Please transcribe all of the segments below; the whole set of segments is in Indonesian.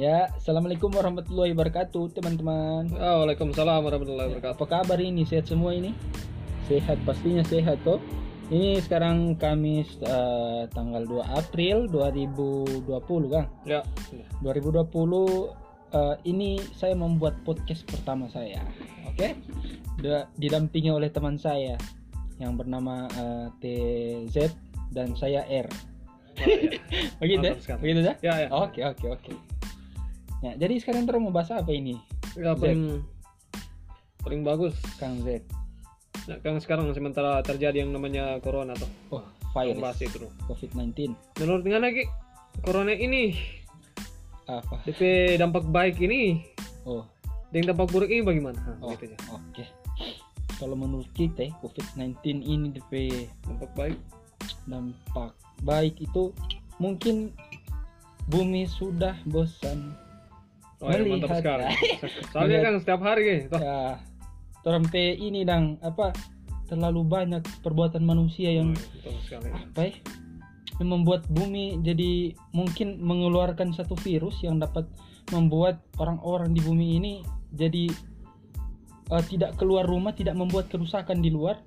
Ya, assalamualaikum warahmatullahi wabarakatuh, teman-teman. Ah, Waalaikumsalam warahmatullahi wabarakatuh. Apa kabar ini? Sehat semua ini? Sehat, pastinya sehat toh. Ini sekarang Kamis eh, tanggal 2 April 2020, Kang. Ya. 2020 eh, ini saya membuat podcast pertama saya. Oke? Da- Didampingi oleh teman saya yang bernama eh, TZ dan saya R. Begitu ya? Mantap sekali. Begitu ya? Ya, ya. Oke, oke, oke. Ya, jadi sekarang terus mau bahas apa ini, Ya, paling paling bagus. Kang Z? Nah, kan sekarang sementara terjadi yang namanya corona tuh. Oh, Bahas virus itu tuh. COVID-19. Menurut ngana Ki, corona ini Apa? DP dampak baik ini Oh, dan dampak buruk ini bagaimana? Nah, oh, gitu aja. oke. Kalau menurut kita, COVID-19 ini DP Dampak baik. dampak baik itu mungkin bumi sudah bosan Oh, ya, mantap Melihat. sekali. Soalnya kan setiap hari Ki, toh. ya sampai ini dang apa terlalu banyak perbuatan manusia yang Oh, sekali. apa ya yang membuat bumi jadi mungkin mengeluarkan satu virus yang dapat membuat orang-orang di bumi ini jadi eh, tidak keluar rumah tidak membuat kerusakan di luar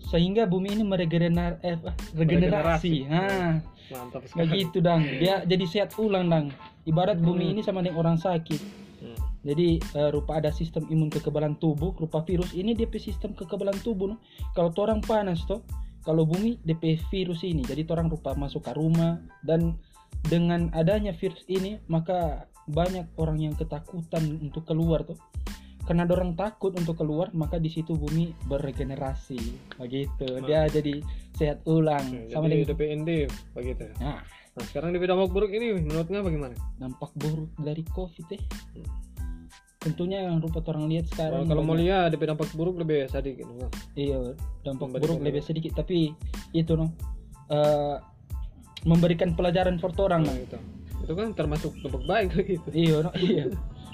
sehingga bumi ini meregenerar eh, apa, regenerasi Meregenerasi. nah Mantap sekali. begitu dang dia jadi sehat ulang dang ibarat bumi Hmm. ini sama dengan orang sakit Hmm. jadi eh, rupa ada sistem imun kekebalan tubuh, rupa virus ini DP sistem kekebalan tubuh. no. Kalau orang panas toh, kalau bumi DP virus ini. Jadi orang rupa masuk ke rumah dan dengan adanya virus ini maka banyak orang yang ketakutan untuk keluar tuh. Karena orang takut untuk keluar, maka di situ bumi beregenerasi. Begitu. Dia jadi sehat ulang. Hmm, Sama Jadi dengan DPND begitu. Nah, Nah, sekarang DP dampak buruk ini menurutnya bagaimana? dampak buruk dari Covid eh. Hmm. Tentunya yang rupa orang lihat sekarang Kalau, kalau mau lihat DP dampak buruk lebih sedikit. Iya, dampak buruk lebih- sedikit tapi itu no eh, memberikan pelajaran for orang Nah, no. itu. Itu kan termasuk dampak baik gitu. Iya, no, iya.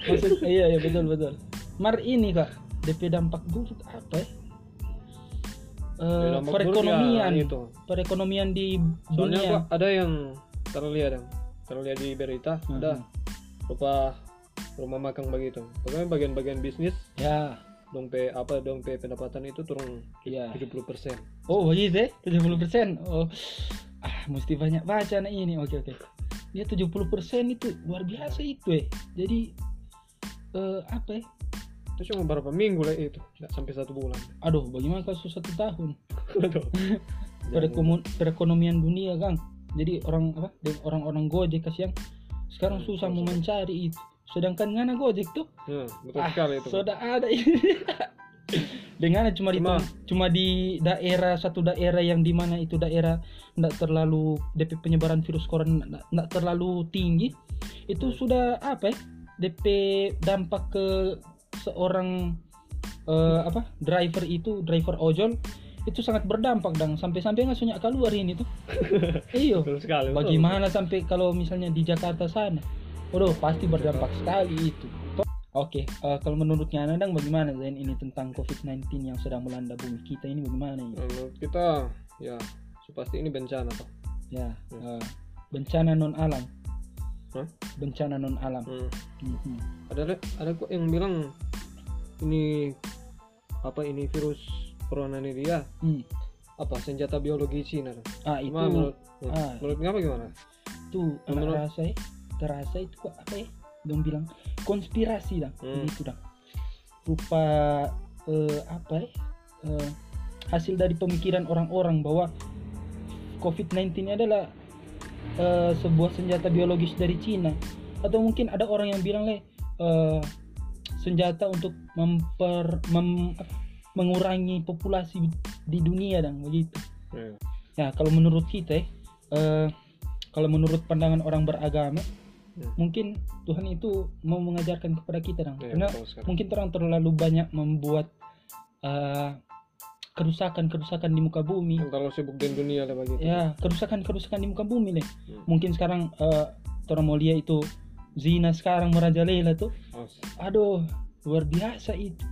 Maksud iya iya betul betul. Mar ini Kak, DP dampak buruk apa ya? Dampak buruk perekonomian, ya itu. perekonomian di Soalnya dunia. Pak, ada yang terlihat yang terlihat di berita Mhm. ada rupa rumah makan begitu. Pokoknya bagian-bagian bisnis Ya, dong pe apa dong pe pendapatan itu turun Iya. 70%. oh begitu ya, 70%. Oh, ah mesti banyak baca nah ini. Oke oke. Dia 70% itu luar biasa itu eh. Jadi eh, apa ya? Itu cuma berapa minggu lah itu, nggak sampai satu bulan. Aduh, bagaimana kalau satu tahun? Aduh. Perekomun- perekonomian dunia kang jadi orang apa orang-orang gojek kasihan sekarang Hmm, susah mau mencari itu sedangkan ngana gojek tuh Ya, betul ah, sekali itu. sudah ada ini dengan cuma di Cuma- cuma di daerah satu daerah yang di mana itu daerah tidak terlalu DP penyebaran virus corona tidak terlalu tinggi itu Hmm. sudah apa ya DP dampak ke seorang eh, apa driver itu driver ojol itu sangat berdampak dong sampai-sampai nggak sunyak keluar ini tuh iyo betul. bagaimana sampai kalau misalnya di Jakarta sana Waduh pasti berdampak sekali itu oke eh, kalau menurutnya Anandang bagaimana Zain ini tentang COVID-19 yang sedang melanda bumi kita ini bagaimana ini Menurut kita ya pasti ini bencana toh. ya eh, bencana non alam Hah? bencana non alam Hmm. Mhm. Ada ada kok yang bilang ini apa ini virus corona ini dia Hmm. apa senjata biologi Cina. ah itu Cuma menurut menurut, ah. menurut ngapa gimana? itu anak Menurut- rasa ya terasa itu apa ya dong bilang konspirasi dah Hmm. begitu dah rupa eh, apa ya eh, hasil dari pemikiran orang-orang bahwa COVID-19 ini adalah eh, sebuah senjata biologis dari Cina atau mungkin ada orang yang bilang leh eh, senjata untuk memper mem- mengurangi populasi di dunia dan begitu Ya. Ya, kalau menurut kita, eh, kalau menurut pandangan orang beragama, Hmm. mungkin Tuhan itu mau mengajarkan kepada kita, dong. Ya, karena mungkin terang terlalu banyak membuat eh, kerusakan-kerusakan di muka bumi. Yang terlalu sibuk dengan dunia lah begitu. Ya, kerusakan-kerusakan di muka bumi nih. Hmm. Mungkin sekarang eh, orang mau lihat itu zina sekarang merajalela tuh. Oh, Aduh, luar biasa itu.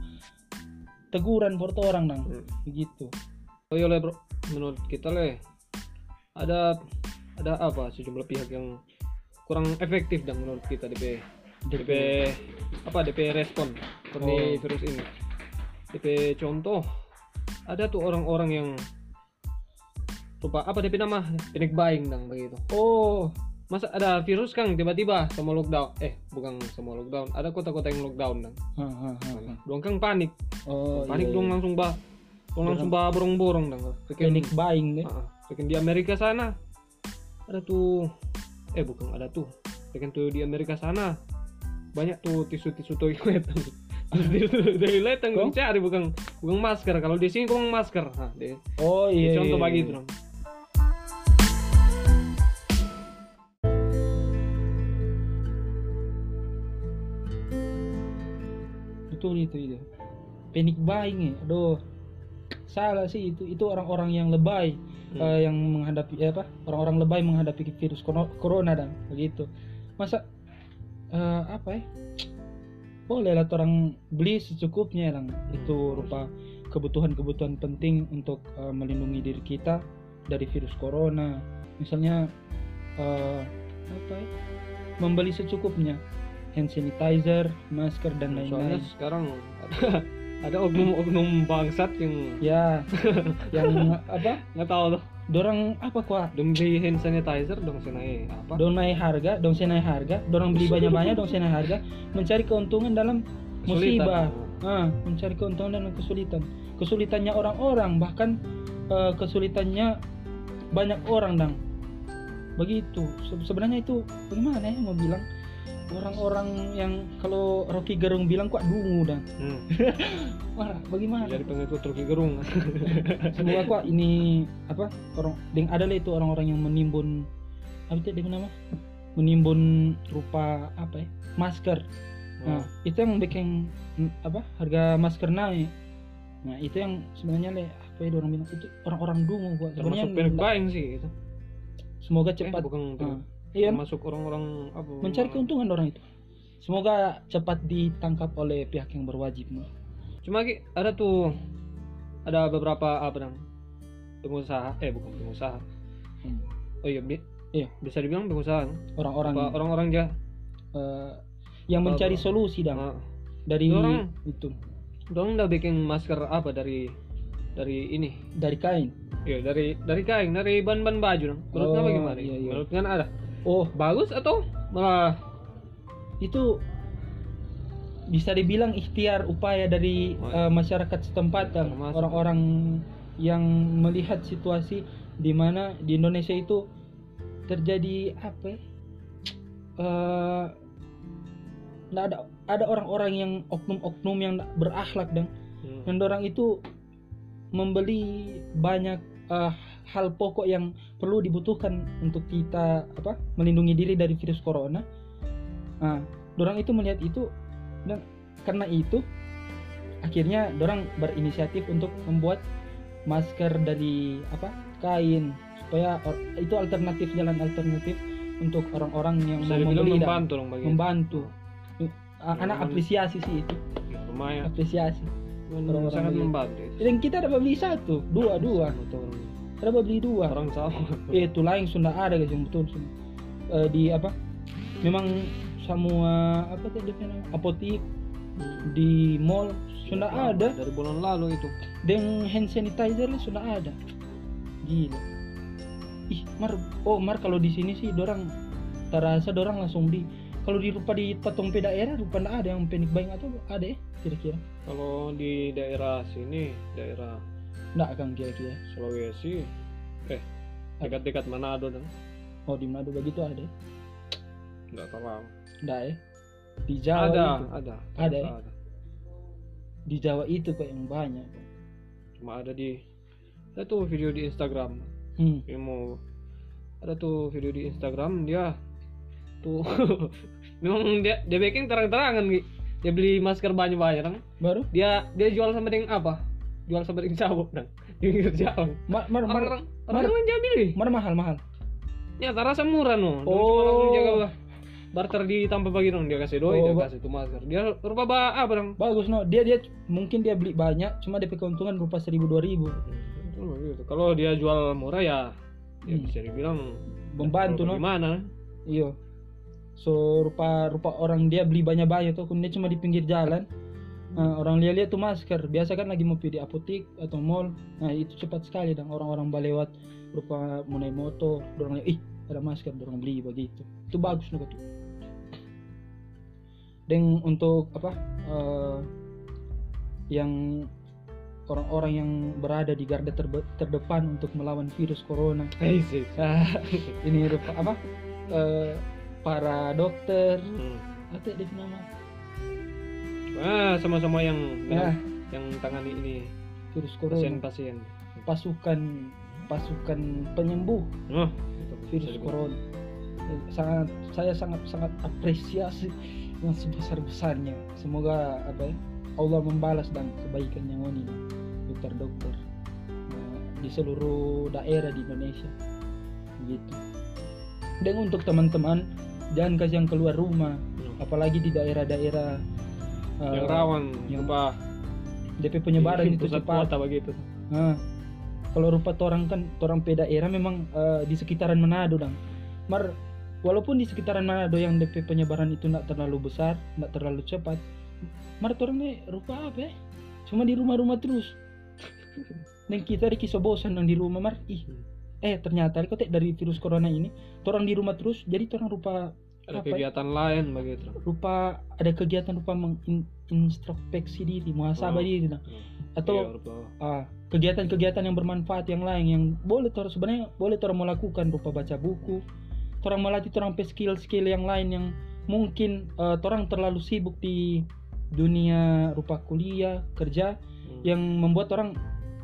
Teguran buat orang, dong. hmm. Begitu. Oh iya bro, menurut kita le ada ada apa sejumlah pihak yang kurang efektif dan menurut kita DP DP apa DP respon Oh. di virus ini DP contoh ada tuh orang-orang yang lupa apa DP nama panic buying dan begitu oh masa ada virus kang? Tiba-tiba semua lockdown. Eh bukan semua lockdown. Ada kota-kota yang lockdown ha. dong kang panik. Oh panik iya, dong iya. langsung bah dong langsung bah borong-borong dong Sekian- panic buying deh Ah, Sekian di Amerika sana. Ada tuh eh bukan ada tuh. Sekian tuh di Amerika sana. Banyak tuh tisu-tisu toilet toilet yang dicari bukan bukan masker. Kalau di sini kok masker? Nah, di, oh di iya contoh iya, begitu betul itu itu. Panic buying ya aduh. Salah sih itu itu orang-orang yang lebay Hmm. eh, yang menghadapi eh, apa orang-orang lebay menghadapi virus corona dan begitu. Masa eh, apa ya? Boleh lah orang beli secukupnya lang. Itu rupa kebutuhan-kebutuhan penting untuk eh, melindungi diri kita dari virus corona. Misalnya eh, apa ya? Membeli secukupnya hand sanitizer masker dan soalnya lain-lain. sekarang ada ada oknum-oknum bangsat yang ya. Yang apa? Nggak tahu tuh. Dorang apa kuah demi hand sanitizer dong senai apa? Dong naik harga dong saya naik harga. Dorang beli banyak-banyak dong saya naik harga. Mencari keuntungan dalam musibah. Ah, mencari keuntungan dalam kesulitan. Kesulitannya orang-orang bahkan eh, kesulitannya banyak orang dong begitu. Se- sebenarnya itu bagaimana ya mau bilang orang-orang yang kalau Rocky Gerung bilang kok dungu dan hmm. wah bagaimana? Jadi pengikut Rocky Gerung. Semoga kok ini apa orang deng ada lah itu orang-orang yang menimbun apa itu dengan nama? Menimbun rupa apa ya masker. Nah itu yang bikin mm, apa harga masker naik. Nah itu yang sebenarnya le apa ya orang bilang itu orang-orang dungu kok sebenarnya termasuk sih itu. Semoga eh, cepat bukan Ah, iya. Termasuk orang-orang apa mencari keuntungan orang itu. Semoga cepat ditangkap oleh pihak yang berwajib. Cuma ada tuh ada beberapa apa namanya pengusaha eh bukan pengusaha. Hmm. oh iya bi Iya. bisa dibilang pengusaha. Orang-orang. Apa orang-orang ya? Eh, yang mencari Apa? solusi dan Ah, dari Orang- itu. dong udah bikin masker apa dari dari ini? Dari kain. Ya dari dari kain dari ban-ban baju dong menurut Oh, gimana? iya, iya. menurut kan ada oh bagus atau malah itu bisa dibilang ikhtiar upaya dari eh, masyarakat setempat dan orang-orang yang melihat situasi di mana di Indonesia itu terjadi apa nggak ada ada orang-orang yang oknum-oknum yang berakhlak dan Hmm. dan orang itu membeli banyak eh, hal pokok yang perlu dibutuhkan untuk kita apa melindungi diri dari virus corona. Nah, orang itu melihat itu dan karena itu akhirnya orang berinisiatif untuk membuat masker dari apa kain supaya or- itu alternatif jalan alternatif untuk orang-orang yang bisa mau membeli dan membantu dong bagi membantu. A- Anak apresiasi sih itu, Ya, lumayan apresiasi. Orang-orang sangat membantu itu. Dan kita dapat beli satu, dua, dua. Dapat beli dua. orang sama Eh, itu lain sudah ada guys yang betul. Eh, di apa? Memang semua apa tadi apotik di mall sudah Lama, ada dari bulan lalu itu dan hand sanitizer sudah ada. Gila. Ih, Mar, oh Mar kalau di sini sih dorang terasa dorang langsung di kalau di rupa di patung pe daerah rupa ada yang panic buying atau ada ya kira-kira kalau di daerah sini daerah nggak kan kira-kira. Sulawesi? Eh dekat-dekat Manado dong oh di Manado begitu ada ya? nggak terlalu nggak ya? Di Jawa ada itu. ada. Ada ya? ada. Di Jawa itu kok yang banyak. Cuma ada di ada tuh video di Instagram. Hmm. yang mau ada tuh video di Instagram dia tuh memang dia dia bikin terang-terangan Gi. dia beli masker banyak-banyak baru? Dia dia jual sama dengan apa jual dengan cawok dong di pinggir jalan mar mar mar, orang orang orang beli mar mahal mahal. Ya terasa murah no. Dia Oh. jaga barter di tanpa bagi dong dia kasih doi Oh, dia kasih tuh masker. Dia rupa ba apa dong? Bagus no. Dia dia mungkin dia beli banyak cuma DP keuntungan berupa seribu dua ribu. Kalau dia jual murah ya ya Hmm. bisa dibilang membantu no. gimana? Iya. So rupa rupa orang dia beli banyak banyak tuh kemudian cuma di pinggir jalan Nah, orang lihat-lihat tuh masker. Biasa kan lagi mau pergi di apotik atau mall. Nah itu cepat sekali dan orang-orang balewat rupa mau naik motor orang lihat ih ada masker orang beli begitu. Itu bagus loh tuh dan untuk apa eh, yang orang-orang yang berada di garda terbe- terdepan untuk melawan virus corona. Ah, ini rupa apa eh, para dokter. Hmm. apa ya dia nama Ah, sama-sama yang ya. yang tangani ini. Virus corona. Pasien-pasien. pasukan pasukan penyembuh. Oh, virus corona. Sangat saya sangat sangat apresiasi yang sebesar besarnya semoga apa ya Allah membalas dan kebaikan yang ini dokter-dokter eh, di seluruh daerah di Indonesia. Gitu dan untuk teman-teman jangan kasih yang keluar rumah. Apalagi di daerah-daerah eh, yang rawan yang apa DP penyebaran itu cepat kota begitu. Nah, kalau rupa orang kan orang pe daerah memang eh, di sekitaran Manado dong. Mar walaupun di sekitaran Manado yang DP penyebaran itu tidak terlalu besar, tidak terlalu cepat. Mar orang nih rupa apa ya? Cuma di rumah-rumah terus. Dan kita di kisah bosan yang di rumah mar. Ih, eh ternyata kok dari virus corona ini, orang di rumah terus, jadi orang rupa Ada Apa kegiatan lain begitu. rupa ada kegiatan rupa mengintrospeksi diri, muhasabah Oh. diri dong. Atau Iya, ah, kegiatan-kegiatan yang bermanfaat yang lain yang boleh tor sebenarnya boleh orang mau lakukan rupa baca buku orang melatih orang skill-skill yang lain yang mungkin eh, orang terlalu sibuk di dunia rupa kuliah kerja Hmm. yang membuat orang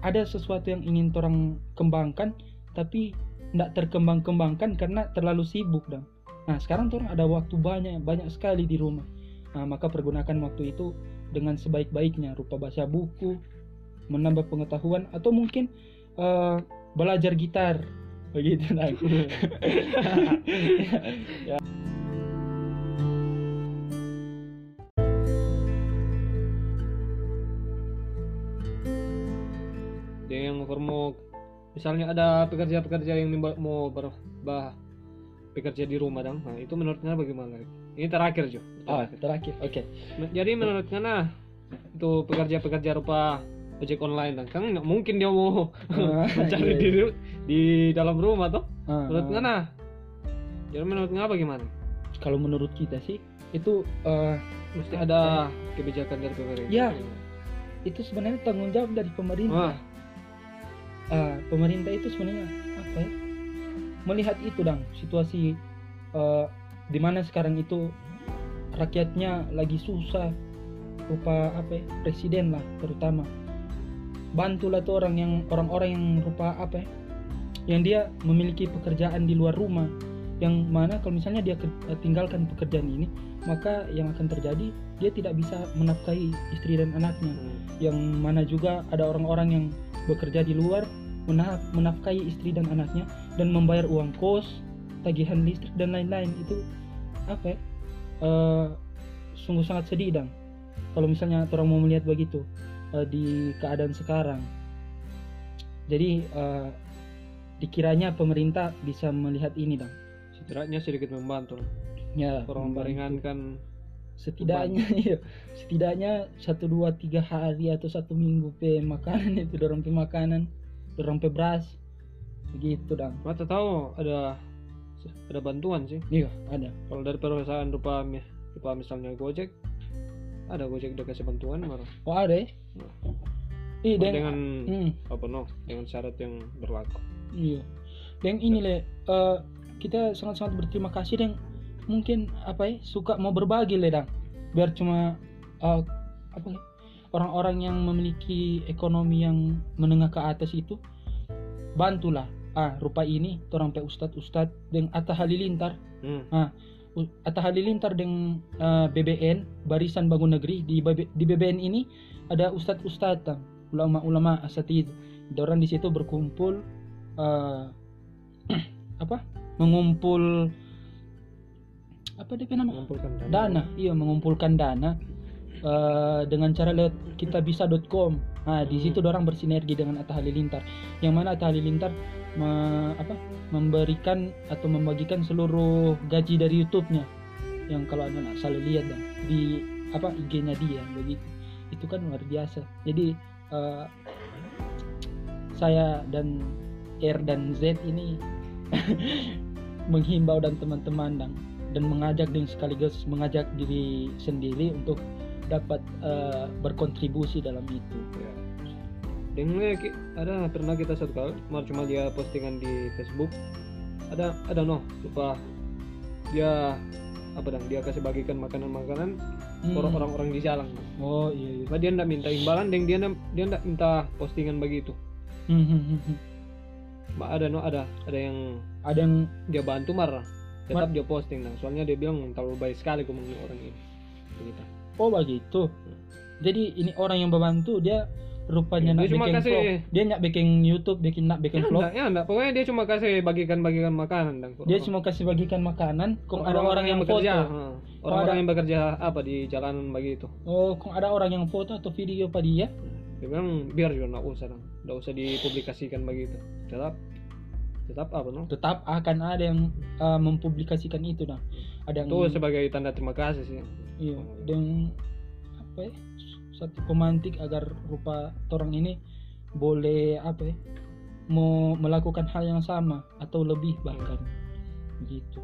ada sesuatu yang ingin orang kembangkan tapi tidak terkembang-kembangkan karena terlalu sibuk dong nah sekarang orang ada waktu banyak banyak sekali di rumah. Nah maka pergunakan waktu itu dengan sebaik-baiknya rupa baca buku menambah pengetahuan atau mungkin eh, belajar gitar. Begitu nah Ya. Yang mau misalnya ada pekerja-pekerja yang mau ber, bah, bekerja di rumah dong. Nah, itu menurut Ngana bagaimana? Ini terakhir Jo. ah Terakhir. terakhir oke Jadi menurut Ngana itu pekerja-pekerja rupa ojek online dan kan nggak mungkin dia mau Ah, mencari iya, di di dalam rumah toh. Ah, Menurut ah. Ngana? Jadi menurut Ngana bagaimana? kalau menurut kita sih itu eh, Mesti ada kebijakan dari pemerintah. Ya. itu sebenarnya tanggung jawab dari pemerintah Wah, Ah, pemerintah itu sebenarnya apa ya melihat itu dong situasi eh, di mana sekarang itu rakyatnya lagi susah rupa apa ya, presiden lah terutama. Bantulah tuh orang yang orang-orang yang rupa apa ya yang dia memiliki pekerjaan di luar rumah. Yang mana kalau misalnya dia eh, tinggalkan pekerjaan ini maka yang akan terjadi dia tidak bisa menafkahi istri dan anaknya. Hmm. yang mana juga ada orang-orang yang bekerja di luar menafkahi istri dan anaknya dan membayar uang kos, tagihan listrik dan lain-lain itu apa ya? eh, sungguh sangat sedih dong. Kalau misalnya orang mau melihat begitu eh, di keadaan sekarang. Jadi eh, dikiranya pemerintah bisa melihat ini dong. setidaknya sedikit membantu Ya, orang meringankan setidaknya iya setidaknya satu dua tiga hari atau satu minggu pe makanan itu dorong pe makanan pe beras. Begitu dong mata tahu ada ada bantuan sih. Iya ada. Kalau dari perusahaan rupa rupa misalnya Gojek ada Gojek udah kasih bantuan marah oh ada ya? Iya dan dengan hmm, apa no? Dengan syarat yang berlaku. Iya. Dan ini le eh, kita sangat-sangat berterima kasih dan mungkin apa ya suka mau berbagi le dang. Biar cuma eh, apa ya, orang-orang yang memiliki ekonomi yang menengah ke atas itu bantulah. Ah rupa ini orang pe ustad ustad dengan Atta Halilintar. Hmm. U- Atta Halilintar dengan eh, BBN Barisan Bangun Negeri. Di BB di BBN ini ada ustadz tang. Ulama-ulama asatid. Orang di situ berkumpul eh, apa? Mengumpul apa dia nama? Mengumpulkan dana. Iya mengumpulkan dana eh, dengan cara lewat kitabisa.com nah di situ orang bersinergi dengan Atta Halilintar. Yang mana Atta Halilintar me- apa memberikan atau membagikan seluruh gaji dari YouTube-nya. Yang kalau anak salah lihat dah di apa IG-nya dia begitu. Itu kan luar biasa. Jadi eh, saya dan R dan Z ini menghimbau dan teman-teman dan dan mengajak dan sekaligus mengajak diri sendiri untuk dapat eh, berkontribusi dalam itu. ya. Ada pernah kita satu kali cuma dia postingan di Facebook ada ada no lupa dia apa dong dia kasih bagikan makanan-makanan Hmm. orang orang-orang di jalan Oh iya iya. Cuma dia ndak minta imbalan dan dia ndak- dia ndak minta postingan begitu Hmm, hmm, hmm. Mbak ada no ada ada yang Ada yang dia bantu marah tetap dia posting nah soalnya dia bilang terlalu baik sekali ini orang ini begitu oh begitu. Jadi ini orang yang membantu dia rupanya Dia nak cuma bikin kasih- vlog. Dia nak bikin YouTube, bikin nak bikin ya vlog. enggak, ya enggak. pokoknya dia cuma kasih bagikan-bagikan makanan dan Dia cuma kasih bagikan makanan. Kok ada orang yang bekerja foto. ha. orang-orang ada- yang bekerja apa di jalanan begitu Oh, kok ada orang yang foto atau video pada dia? dia bilang biar juga enggak usah enggak usah dipublikasikan begitu tetap tetap apa no Tetap akan ada yang uh, mempublikasikan itu dah. Ada yang itu sebagai tanda terima kasih sih iya, dan apa ya? Satu pemantik agar rupa orang ini boleh apa ya? Mau melakukan hal yang sama atau lebih bahkan begitu.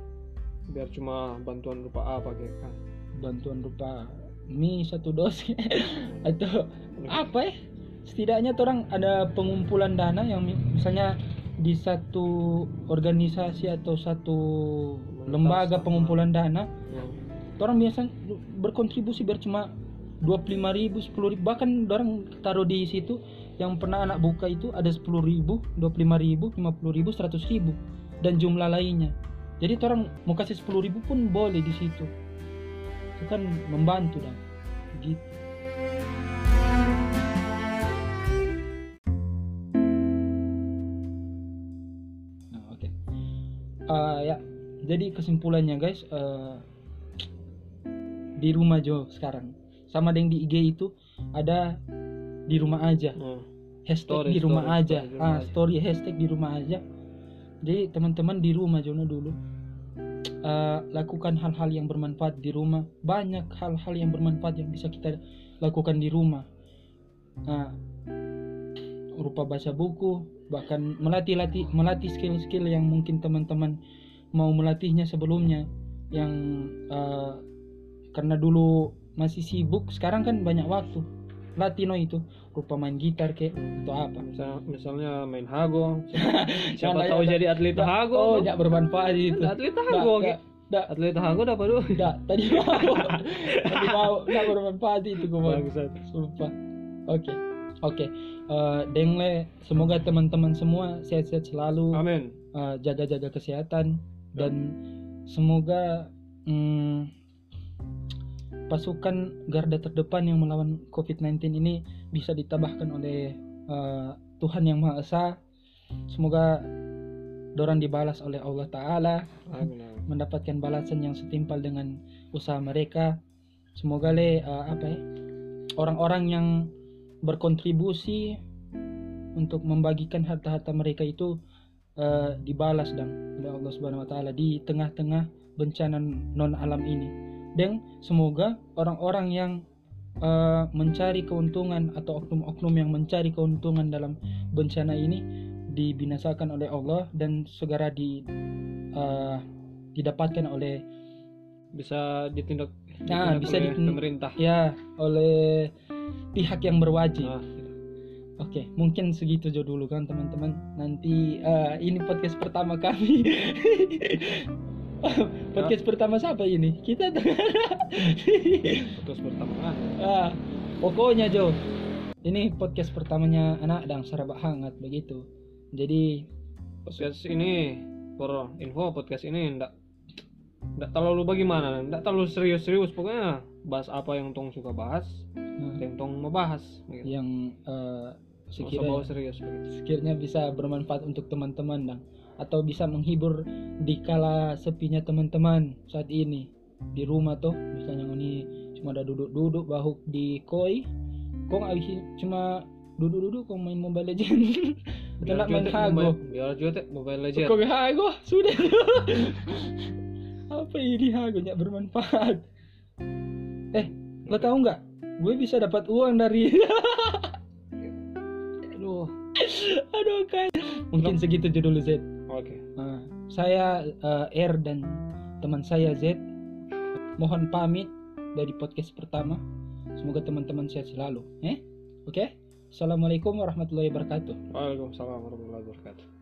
biar cuma bantuan rupa apa kayak kan bantuan rupa mie satu dos atau apa ya setidaknya orang ada pengumpulan dana yang mi- misalnya di satu organisasi atau satu lembaga pengumpulan dana Ya. orang biasa berkontribusi biar cuma 25.000 ribu, 10 ribu. Bahkan orang taruh di situ yang pernah anak buka itu ada 10 ribu, 25 ribu, 50 ribu, 100 ribu. Dan jumlah lainnya. Jadi orang mau kasih 10 ribu pun boleh di situ. Itu kan membantu dan gitu Eh, ya. Jadi kesimpulannya guys eh, di rumah Jo sekarang sama dengan di IG itu ada di rumah aja. Hmm. hashtag Story, di rumah story, aja. story ah story hashtag di rumah aja. Jadi teman-teman di rumah Jono dulu eh, lakukan hal-hal yang bermanfaat di rumah. Banyak hal-hal yang bermanfaat yang bisa kita lakukan di rumah. Nah, rupa baca buku bahkan melatih latih melatih skill-skill yang mungkin teman-teman mau melatihnya sebelumnya. Yang eh, karena dulu masih sibuk sekarang kan banyak waktu. Latino itu. Rupa main gitar kek atau apa. Misal, misalnya main hago. Siapa Nggak, tahu jadi atlet hago oh tidak bermanfaat itu atlet hago nggak, atlet hago dapat dulu nggak. tadi mau. Tadi mau. Tidak bermanfaat itu gue bangsat. Sumpah. Oke oke Eh, dengle semoga teman-teman semua sehat-sehat selalu. Amin. Eh, jaga-jaga kesehatan. Dan semoga mm, pasukan garda terdepan yang melawan COVID-19 ini bisa ditambahkan oleh eh, Tuhan yang Maha Esa. Semoga dorang dibalas oleh Allah Ta'ala. Amin, mendapatkan balasan yang setimpal dengan usaha mereka. Semoga le eh, apa ya orang-orang yang berkontribusi untuk membagikan harta-harta mereka itu eh, dibalas dan oleh Allah Subhanahu Wa Taala di tengah-tengah bencana non alam ini. Dan semoga orang-orang yang eh, mencari keuntungan atau oknum-oknum yang mencari keuntungan dalam bencana ini dibinasakan oleh Allah dan segera di eh, didapatkan oleh bisa ditindak Nah, bisa oleh ditin- pemerintah ya oleh pihak yang berwajib. Nah, Oke, mungkin segitu aja dulu kan teman-teman. Nanti eh, ini podcast pertama kami. podcast pertama siapa ini? Kita terus pertama ah, pokoknya Jo. Ini podcast pertamanya anak dan sarabak hangat begitu. Jadi podcast ini for info podcast ini ndak ndak terlalu bagaimana ndak terlalu serius-serius. Pokoknya bahas apa yang tong suka bahas nah, yang tong mau bahas gitu. yang eh, Nggak usah sekiranya serius begitu. sekiranya bisa bermanfaat untuk teman-teman dan atau bisa menghibur di kala sepinya teman-teman saat ini. Di rumah tuh misalnya ini cuma ada duduk-duduk bahu di koi kok nggak bisa cuma duduk-duduk kok main Mobile Legend? Nggak main Hago? biar jotek Mobile Legend. kok Hago? Sudah apa ini hagonya bermanfaat. Eh lo tahu nggak? Gue bisa dapat uang dari aduh. Aduh kan. Mungkin segitu judul Z oke. Nah, saya eh, R dan teman saya Z mohon pamit dari podcast pertama. Semoga teman-teman sehat selalu eh? Oke? Assalamualaikum warahmatullahi wabarakatuh. Waalaikumsalam warahmatullahi wabarakatuh